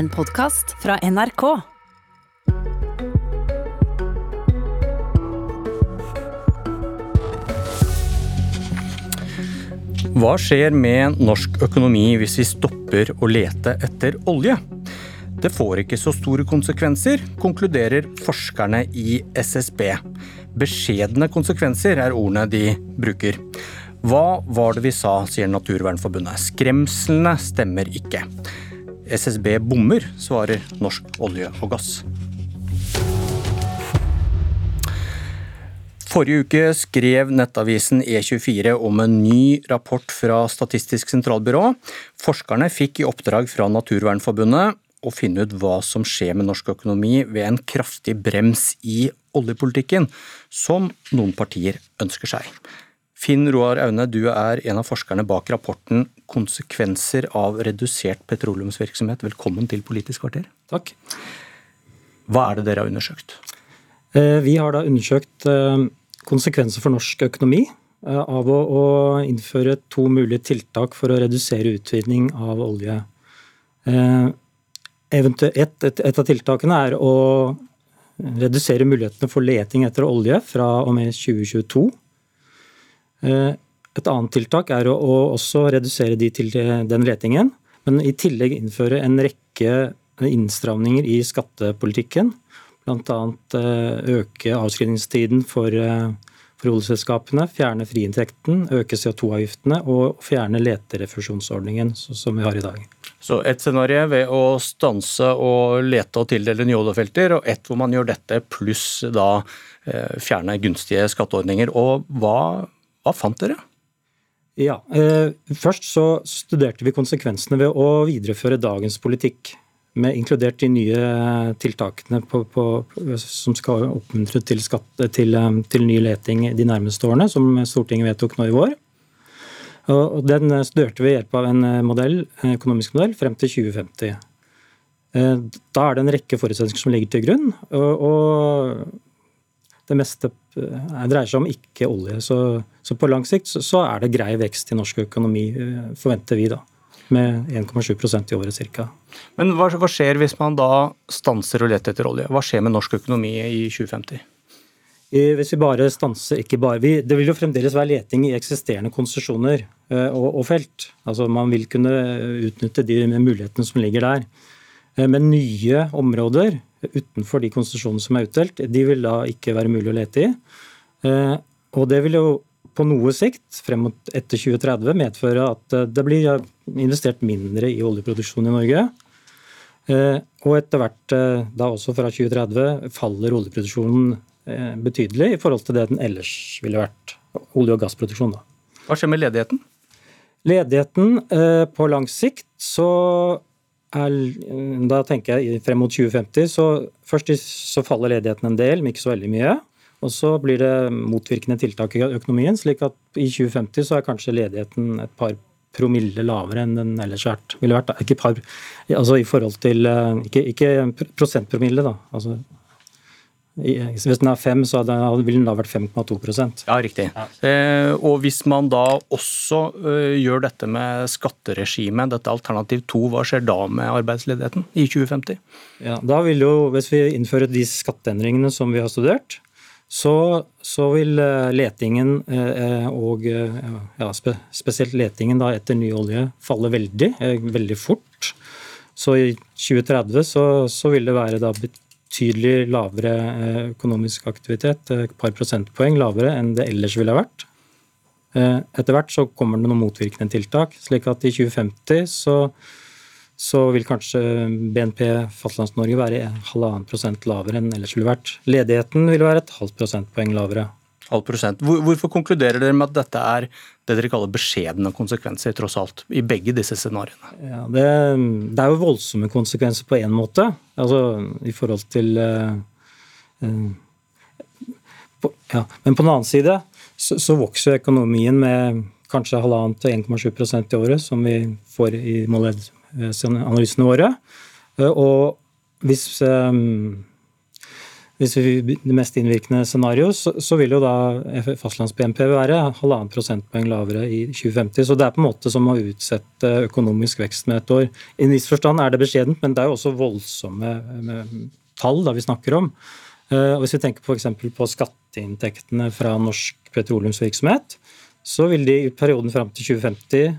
En podkast fra NRK. Hva skjer med norsk økonomi hvis vi stopper å lete etter olje? Det får ikke så store konsekvenser, konkluderer forskerne i SSB. Beskjedne konsekvenser er ordene de bruker. Hva var det vi sa, sier Naturvernforbundet. Skremslene stemmer ikke. SSB bommer, svarer Norsk olje og gass. Forrige uke skrev nettavisen E24 om en ny rapport fra Statistisk sentralbyrå. Forskerne fikk i oppdrag fra Naturvernforbundet å finne ut hva som skjer med norsk økonomi ved en kraftig brems i oljepolitikken, som noen partier ønsker seg. Finn Roar Aune, du er en av forskerne bak rapporten 'Konsekvenser av redusert petroleumsvirksomhet'. Velkommen til Politisk kvarter. Takk. Hva er det dere har undersøkt? Eh, vi har da undersøkt eh, konsekvenser for norsk økonomi eh, av å innføre to mulige tiltak for å redusere utvinning av olje. Et, et, et av tiltakene er å redusere mulighetene for leting etter olje fra og med 2022. Et annet tiltak er å også redusere de til den letingen, men i tillegg innføre en rekke innstramninger i skattepolitikken. Bl.a. øke avskrivningstiden for, for oljeselskapene, fjerne friinntekten, øke CO2-avgiftene og fjerne leterefusjonsordningen som vi har i dag. Så et scenario ved å stanse og lete og tildele nye oljefelter, og ett hvor man gjør dette pluss da eh, fjerne gunstige skatteordninger. Og hva, hva fant dere? Ja, eh, Først så studerte vi konsekvensene ved å videreføre dagens politikk. Med inkludert de nye tiltakene på, på, som skal oppmuntre til, skatt, til, eh, til ny leting de nærmeste årene, som Stortinget vedtok nå i vår. Og Den studerte vi ved hjelp av en eh, modell, en økonomisk modell frem til 2050. Eh, da er det en rekke forutsetninger som ligger til grunn. og det meste eh, dreier seg om ikke olje. Så, så på lang sikt så, så, er det grei vekst i norsk økonomi, forventer vi da. Med 1,7% i året ca. Men hva, hva skjer hvis man da stanser å lete etter olje? Hva skjer med norsk økonomi i 2050? Hvis vi bare stanser ikke bare, vi, Det vil jo fremdeles være leting i eksisterende konsesjoner eh, og, og, felt. Altså Man vil kunne utnytte de mulighetene som ligger der. Eh, men nye områder utenfor de konsesjonene som er utdelt, de vil da ikke være mulig å lete i. Eh, og det vil jo på noe sikt, frem mot etter 2030, medføre at det blir investert mindre i oljeproduksjon i Norge. Og etter hvert, da også fra 2030, faller oljeproduksjonen Eh, betydelig i forhold til det den ellers ville vært. Olje- og gassproduksjon, da. Hva skjer med ledigheten? Ledigheten eh, på lang sikt så er Da tenker jeg frem mot 2050, så først så faller ledigheten en del, men ikke så veldig mye. Og så blir det motvirkende tiltak i økonomien, slik at i 2050 så er kanskje ledigheten et par promille lavere enn den ellers ville vært. Ikke, par, altså i forhold til eh, Ikke, ikke prosentpromille, da. Altså hvis den er fem, så ville den da vært 5,2 Ja, riktig. Ja. Eh, og hvis man da også eh, gjør dette med skatteregimet, dette alternativ to, hva skjer da med arbeidsledigheten i 2050? Ja, da vil jo, Hvis vi innfører de skatteendringene som vi har studert, så, så vil eh, letingen og ja, spesielt letingen da etter ny olje falle veldig, veldig fort. Så i 2030 så, så vil det være da betydelig lavere eh, økonomisk aktivitet, et par prosentpoeng lavere enn det ellers ville vært. Eh, etter hvert så kommer det noen motvirkende tiltak, slik at i 2050 så, så vil kanskje BNP Fastlands-Norge være halvannen prosent lavere enn ellers ville vært. Ledigheten vil være et halvt prosentpoeng lavere. Prosent. Hvorfor konkluderer dere med at dette er det dere kaller beskjedne konsekvenser, tross alt, i begge disse scenarioene? Ja, det, det, er jo voldsomme konsekvenser på én måte, altså i forhold til uh, uh, på, ja. Men på den annen side så, så vokser økonomien med kanskje halvannen til 1,7% i året, som vi får i måleanalysene våre. Uh, og hvis um, hvis vi det mest innvirkende scenarioet, så, så, vil jo da fastlands-BNP være halvannen prosentpoeng lavere i 2050. Så det er på en måte som å utsette økonomisk vekst med et år. I en viss forstand er det beskjedent, men det er jo også voldsomme tall da vi snakker om. Eh, og hvis vi tenker f.eks. på skatteinntektene fra norsk petroleumsvirksomhet, så vil de i perioden fram til 2050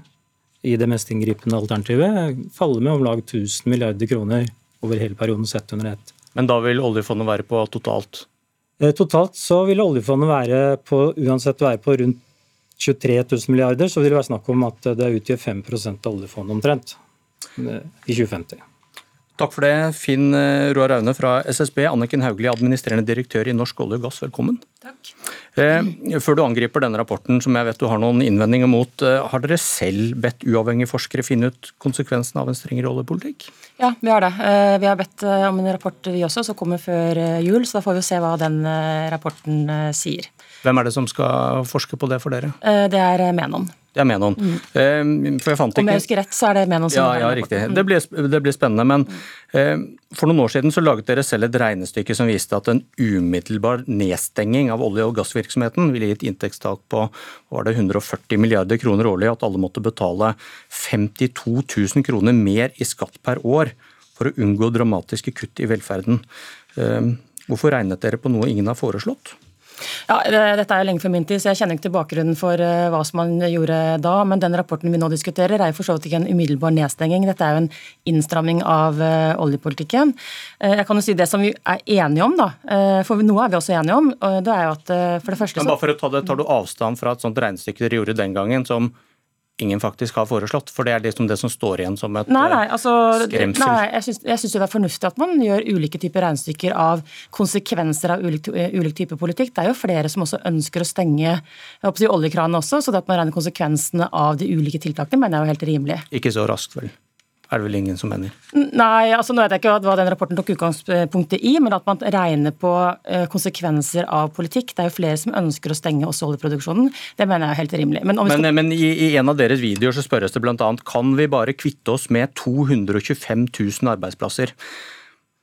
i det mest inngripende alternativet falle med om lag 1000 milliarder kroner over hele perioden sett under ett. Men da vil oljefondet være på totalt? Eh, totalt så vil oljefondet være på, uansett være på rundt 23 000 milliarder, så vil det være snakk om at det utgjør 5 av oljefondet omtrent eh, i 2050. Takk for det, Finn eh, Roar Aune fra SSB, Anniken Hauglie, administrerende direktør i Norsk olje og gass, velkommen. Takk. Eh, før du angriper denne rapporten, som jeg vet du har noen innvendinger mot, eh, har dere selv bedt uavhengige forskere finne ut konsekvensen av en strengere oljepolitikk? Ja, vi har det. Eh, vi har bedt om en rapport vi også, som kommer før jul, så da får vi se hva den rapporten sier. Hvem er det som skal forske på det for dere? Det er Menon. Det er Menon. Mm. For jeg fant ikke... Om jeg husker rett, så er det Menon som ja, ja, riktig. Det blir, det blir spennende. Men mm. for noen år siden så laget dere selv et regnestykke som viste at en umiddelbar nedstenging av olje- og gassvirksomheten ville gitt inntektstak på var det 140 milliarder kroner årlig, at alle måtte betale 52 000 kroner mer i skatt per år for å unngå dramatiske kutt i velferden. Hvorfor regnet dere på noe ingen har foreslått? Ja, Dette er jo lenge før min tid, så jeg kjenner ikke til bakgrunnen for eh, hva som man gjorde da. Men den rapporten vi nå diskuterer, er jo for så vidt ikke en umiddelbar nedstenging. Dette er jo en innstramming av uh, oljepolitikken. Uh, jeg kan jo si det som vi er enige om, da. For noe er vi også enige om. det er jo at for det første så... Men bare for å ta det, Tar du avstand fra et sånt regnestykke dere gjorde den gangen, som ingen faktisk har foreslått? For det er liksom det som står igjen som et nei, nei, altså, skremsel. Nei, jeg syns det er fornuftig at man gjør ulike typer regnestykker av konsekvenser av ulik, ulik type politikk. Det er jo flere som også ønsker å stenge si, oljekranene også, så det at man regner konsekvensene av de ulike tiltakene, mener jeg er jo helt rimelig. Ikke så raskt, vel? Er det vel ingen som mener. Nei, altså nå vet jeg ikke hva den rapporten tok utgangspunktet i, men at man regner på eh, konsekvenser av politikk. Det er jo flere som ønsker å stenge også oljeproduksjonen. Det mener jeg er helt rimelig. Men, men, skal... men i, i, en av deres videoer så spørres det bl.a.: Kan vi bare kvitte oss med 225 000 arbeidsplasser?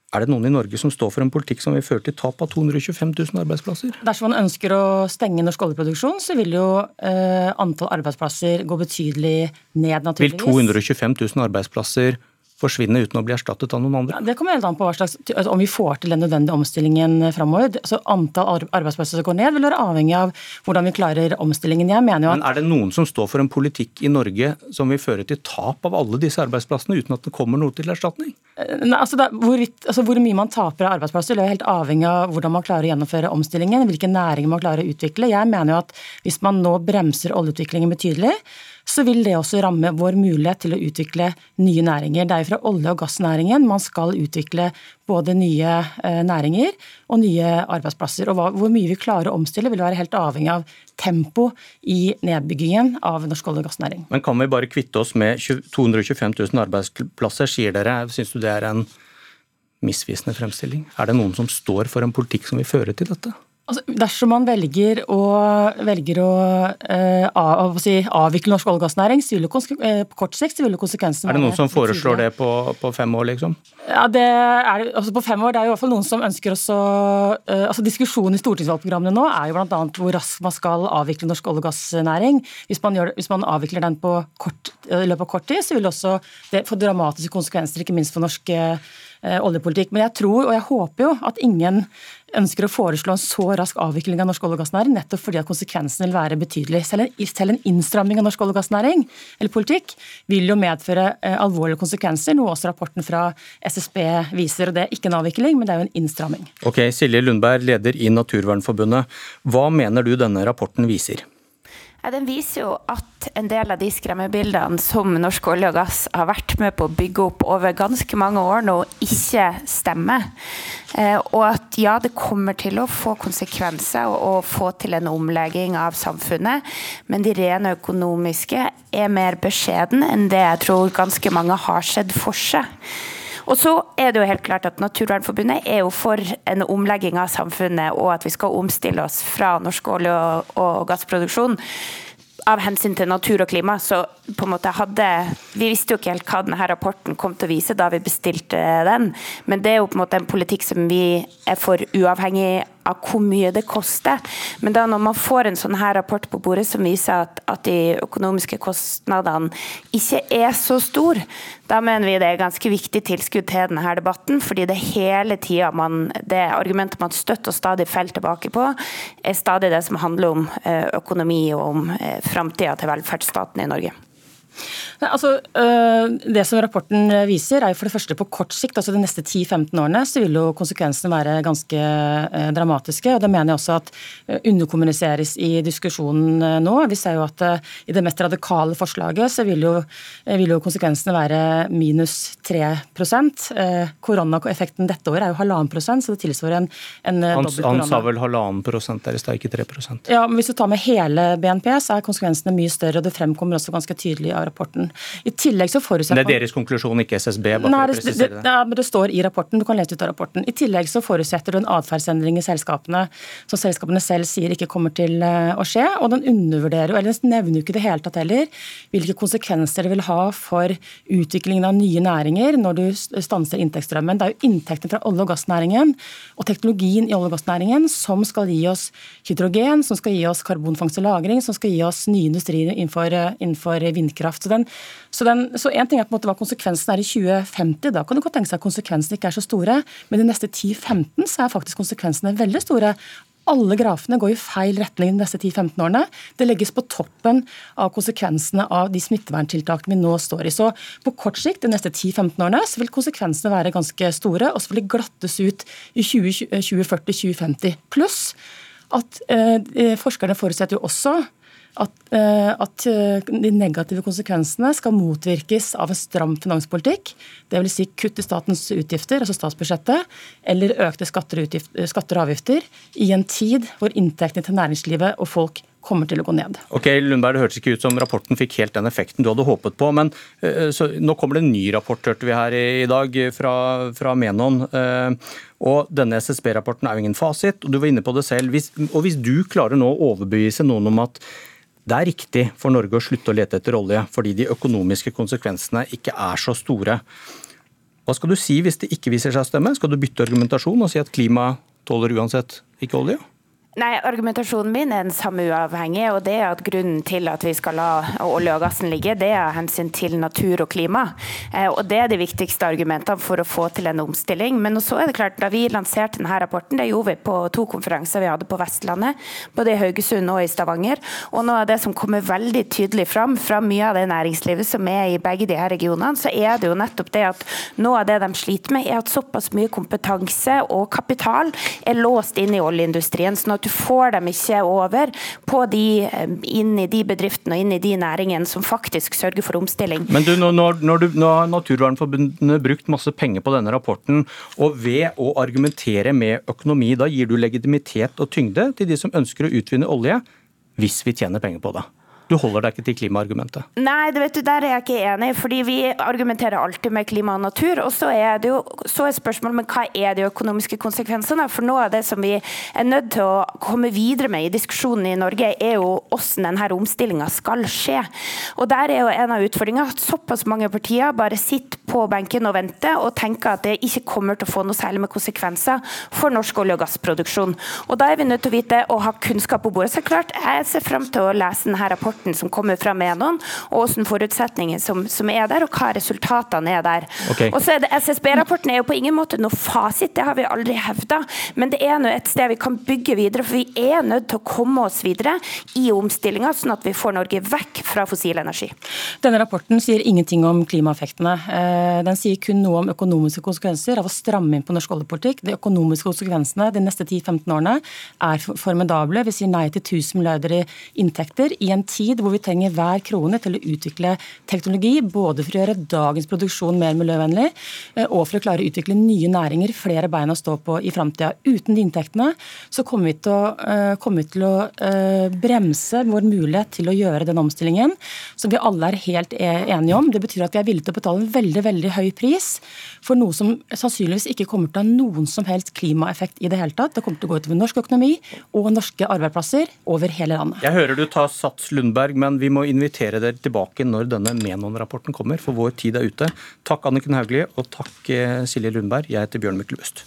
Er det noen i Norge som står for en politikk som vil føre til tap av 225 000 arbeidsplasser? Dersom man ønsker å stenge norsk oljeproduksjon, så vil jo eh, antall arbeidsplasser gå betydelig ned, naturligvis. Vil 225 000 arbeidsplasser forsvinne uten å bli erstattet av noen andre? Ja, det kommer helt an på hva slags, altså, om vi får til den nødvendige omstillingen framover. Altså, antall arbeidsplasser som går ned, vil være avhengig av hvordan vi klarer omstillingen. Jeg mener jo at... Men Er det noen som står for en politikk i Norge som vil føre til tap av alle disse arbeidsplassene, uten at det kommer noe til erstatning? Eh, nei, altså, da, hvor, altså, hvor, mye man taper av arbeidsplasser, vil er helt avhengig av hvordan man klarer å gjennomføre omstillingen, hvilke næringer man klarer å utvikle. Jeg mener jo at hvis man nå bremser oljeutviklingen betydelig, så vil det også ramme vår mulighet til å utvikle nye næringer. Det er jo fra olje- og gassnæringen man skal utvikle både nye eh, næringer og nye arbeidsplasser. Og hvor mye vi klarer å omstille vil være helt avhengig av tempo i nedbyggingen av norsk olje- og gassnæring. Men kan vi bare kvitte oss med 225 000 arbeidsplasser, sier dere. Syns du det er en misvisende fremstilling? Er det noen som står for en politikk som vil føre til dette? Altså, dersom man velger å, velger å, eh, av, si, avvikle norsk olje- og gassnæring, så vil jo uh, på kort sikt så vil jo konsekvensen Er det noen som foreslår det på, på, fem år, liksom? Ja, det er, altså På fem år det er jo i hvert fall noen som ønsker også eh, altså Diskusjonen i stortingsvalgprogrammene nå er jo bl.a. hvor raskt man skal avvikle norsk olje- og gassnæring. Hvis man, gjør, hvis man avvikler den på kort, i løpet av kort tid, så vil også det få dramatiske konsekvenser, ikke minst for norsk oljepolitikk. Men jeg tror, og jeg håper jo, at ingen ønsker å foreslå en så rask avvikling av norsk olje- og gassnæring, nettopp fordi at konsekvensen vil være betydelig. Selv en, selv en innstramming av norsk olje- og gassnæring eller politikk vil jo medføre eh, alvorlige konsekvenser, noe også rapporten fra SSB viser. og Det er ikke en avvikling, men det er jo en innstramming. Ok, Silje Lundberg, leder i Naturvernforbundet. Hva mener du denne rapporten viser? Den viser jo at en del av de skremmebildene som norsk olje og gass har vært med på å bygge opp over ganske mange år nå, ikke stemmer. Eh, og at ja, det kommer til å få konsekvenser og få til en omlegging av samfunnet, men de rene økonomiske er mer beskjeden enn det jeg tror ganske mange har sett for seg. Og så er det jo helt klart at Naturvernforbundet er jo for en omlegging av samfunnet, og at vi skal omstille oss fra norsk olje- og gassproduksjon av hensyn til natur og klima, så på en måte hadde Vi visste jo ikke helt hva denne rapporten kom til å vise da vi bestilte den, men det er jo på en måte en politikk som vi er for uavhengig av hvor mye det koster. Men da når man får en sånn her rapport på bordet som viser at, at de økonomiske kostnadene ikke er så store, da mener vi det er ganske viktig tilskudd til denne debatten. fordi det hele tida det argumentet man støtt og stadig faller tilbake på, er stadig det som handler om eh, økonomi og om eh, framtida til velferdsstaten i Norge. Nei, altså, øh, det som rapporten viser, er jo for det første på kort sikt, altså de neste 10-15 årene, så vil jo konsekvensene være ganske øh, dramatiske. og Det mener jeg også at øh, underkommuniseres i diskusjonen nå. Vi ser jo at i det mest radikale forslaget så vil jo, vil jo konsekvensene være minus 3% Koronaeffekten dette året er jo halvannen prosent, så det tilsvarer en, en korona. Han sa vel halvannen prosent der da, ikke 3% Ja, men Hvis du tar med hele BNP, så er konsekvensene mye større. og Det fremkommer også ganske tydelig av rapporten. I tillegg så forutsetter Det er deres konklusjon, ikke SSB? bare Nei, det, det, det, ja, men det står i rapporten. Du kan lese ut av rapporten. I tillegg så forutsetter du en atferdsendring i selskapene som selskapene selv sier ikke kommer til eh, å skje. Og den undervurderer eller den nevner jo ikke det hele tatt heller, hvilke konsekvenser det vil ha for utviklingen av nye næringer når du stanser inntektsstrømmen. Det er jo inntektene fra olje- og gassnæringen og teknologien i olje- og gassnæringen som skal gi oss hydrogen, som skal gi oss karbonfangst og -lagring, som skal gi oss nye industrier innenfor, innenfor vindkraft. Så den, så, den, så en ting er på en måte hva konsekvensen er i 2050. Da kan du godt tenke seg at konsekvensene ikke er så store. Men de neste 10-15 så er faktisk konsekvensene veldig store alle grafene går i feil retning de neste 10-15 årene. Det legges på toppen av konsekvensene av de smitteverntiltakene vi nå står i. Så på kort sikt, de neste 10-15 årene, så vil konsekvensene være ganske store, og så vil de glattes ut i 2040-2050. Pluss at eh, forskerne forutsetter jo også at, eh, at, eh, de negative konsekvensene skal motvirkes av en stram finanspolitikk. Dvs. Si kutt i statens utgifter, altså statsbudsjettet, eller økte skatter og, avgifter i en tid hvor inntektene til næringslivet og folk kommer til å gå ned. Ok, Lundberg, Det hørtes ikke ut som rapporten fikk helt den effekten du hadde håpet på. men så, Nå kommer det en ny rapport hørte vi her i, i dag fra, fra Menon. Uh, og Denne SSB-rapporten er jo ingen fasit, og du var inne på det selv. Hvis, og Hvis du klarer nå å overbevise noen om at det er riktig for Norge å slutte å lete etter olje, fordi de økonomiske konsekvensene ikke er så store. Hva skal du si hvis det ikke viser seg å stemme? Skal du bytte argumentasjon og si at klima tåler uansett ikke olje? Nei, Argumentasjonen min er den samme uavhengig. og det er at Grunnen til at vi skal la olje og gassen ligge, det er hensyn til natur og klima. Eh, og Det er de viktigste argumentene for å få til en omstilling. Men så er det klart, da vi lanserte denne rapporten, det gjorde vi på to konferanser vi hadde på Vestlandet, både i Haugesund og i Stavanger. Og noe av det som kommer veldig tydelig fram fra mye av det næringslivet som er i begge de her regionene, så er det jo nettopp det at noe av det de sliter med, er at såpass mye kompetanse og kapital er låst inn i oljeindustrien. sånn at du får dem ikke over på de, eh, inn i de bedriftene og inn i de næringene som faktisk sørger for omstilling. Men du, nå, når, når, du, nå har Naturvernforbundet brukt masse penger på denne rapporten, og ved å argumentere med økonomi, da gir du legitimitet og tyngde til de som ønsker å utvinne olje, hvis vi tjener penger på det? Du holder deg ikke til klimaargumentet? Nei, det vet du, der er jeg ikke enig. fordi Vi argumenterer alltid med klima og natur. og Så er det jo så er spørsmålet men hva er de økonomiske konsekvensene? For Noe av det som vi er nødt til å komme videre med i diskusjonen i Norge, er jo hvordan denne omstillinga skal skje. Og Der er jo en av utfordringene at såpass mange partier bare sitter på benken og venter og tenker at det ikke kommer til å få noe særlig med konsekvenser for norsk olje- og gassproduksjon. Og Da er vi nødt til å vite og ha kunnskap på bordet. Så klart, Jeg ser frem til å lese denne rapporten rapporten som kommer fra Menon, og hvilke forutsetninger som, som, er der, og hva resultatene er der. Okay. Og så er det SSB-rapporten er jo på ingen måte noe fasit, det har vi aldri hevda, men det er nå et sted vi kan bygge videre, for vi er nødt til å komme oss videre i omstillinga, sånn at vi får Norge vekk fra fossil energi. Denne rapporten sier ingenting om klimaeffektene. Eh, den sier kun noe om økonomiske konsekvenser av å stramme inn på norsk oljepolitikk. De økonomiske konsekvensene de neste 10-15 årene er formidable. Vi sier nei til 1000 milliarder i inntekter i en tid hvor vi trenger hver krone til å utvikle teknologi, både for å gjøre dagens produksjon mer miljøvennlig, eh, og for å klare å utvikle nye næringer, flere bein å stå på i framtida. Uten de inntektene så kommer vi til å, eh, kommer vi til å bremse vår mulighet til å gjøre den omstillingen som vi alle er helt e-, enige om. Det betyr at vi er villige til å betale veldig, veldig veldig høy pris for noe som sannsynligvis ikke kommer til å ha noen som helst klimaeffekt i det hele tatt. Det kommer til å gå utover norsk økonomi og norske arbeidsplasser over hele landet. Jeg hører du tar Sats Lundberg, men vi må invitere dere tilbake når denne Menon-rapporten kommer, for vår tid er ute. Takk Anniken Hauglie, og takk eh, Silje Lundberg. Jeg heter Bjørn Myklebust.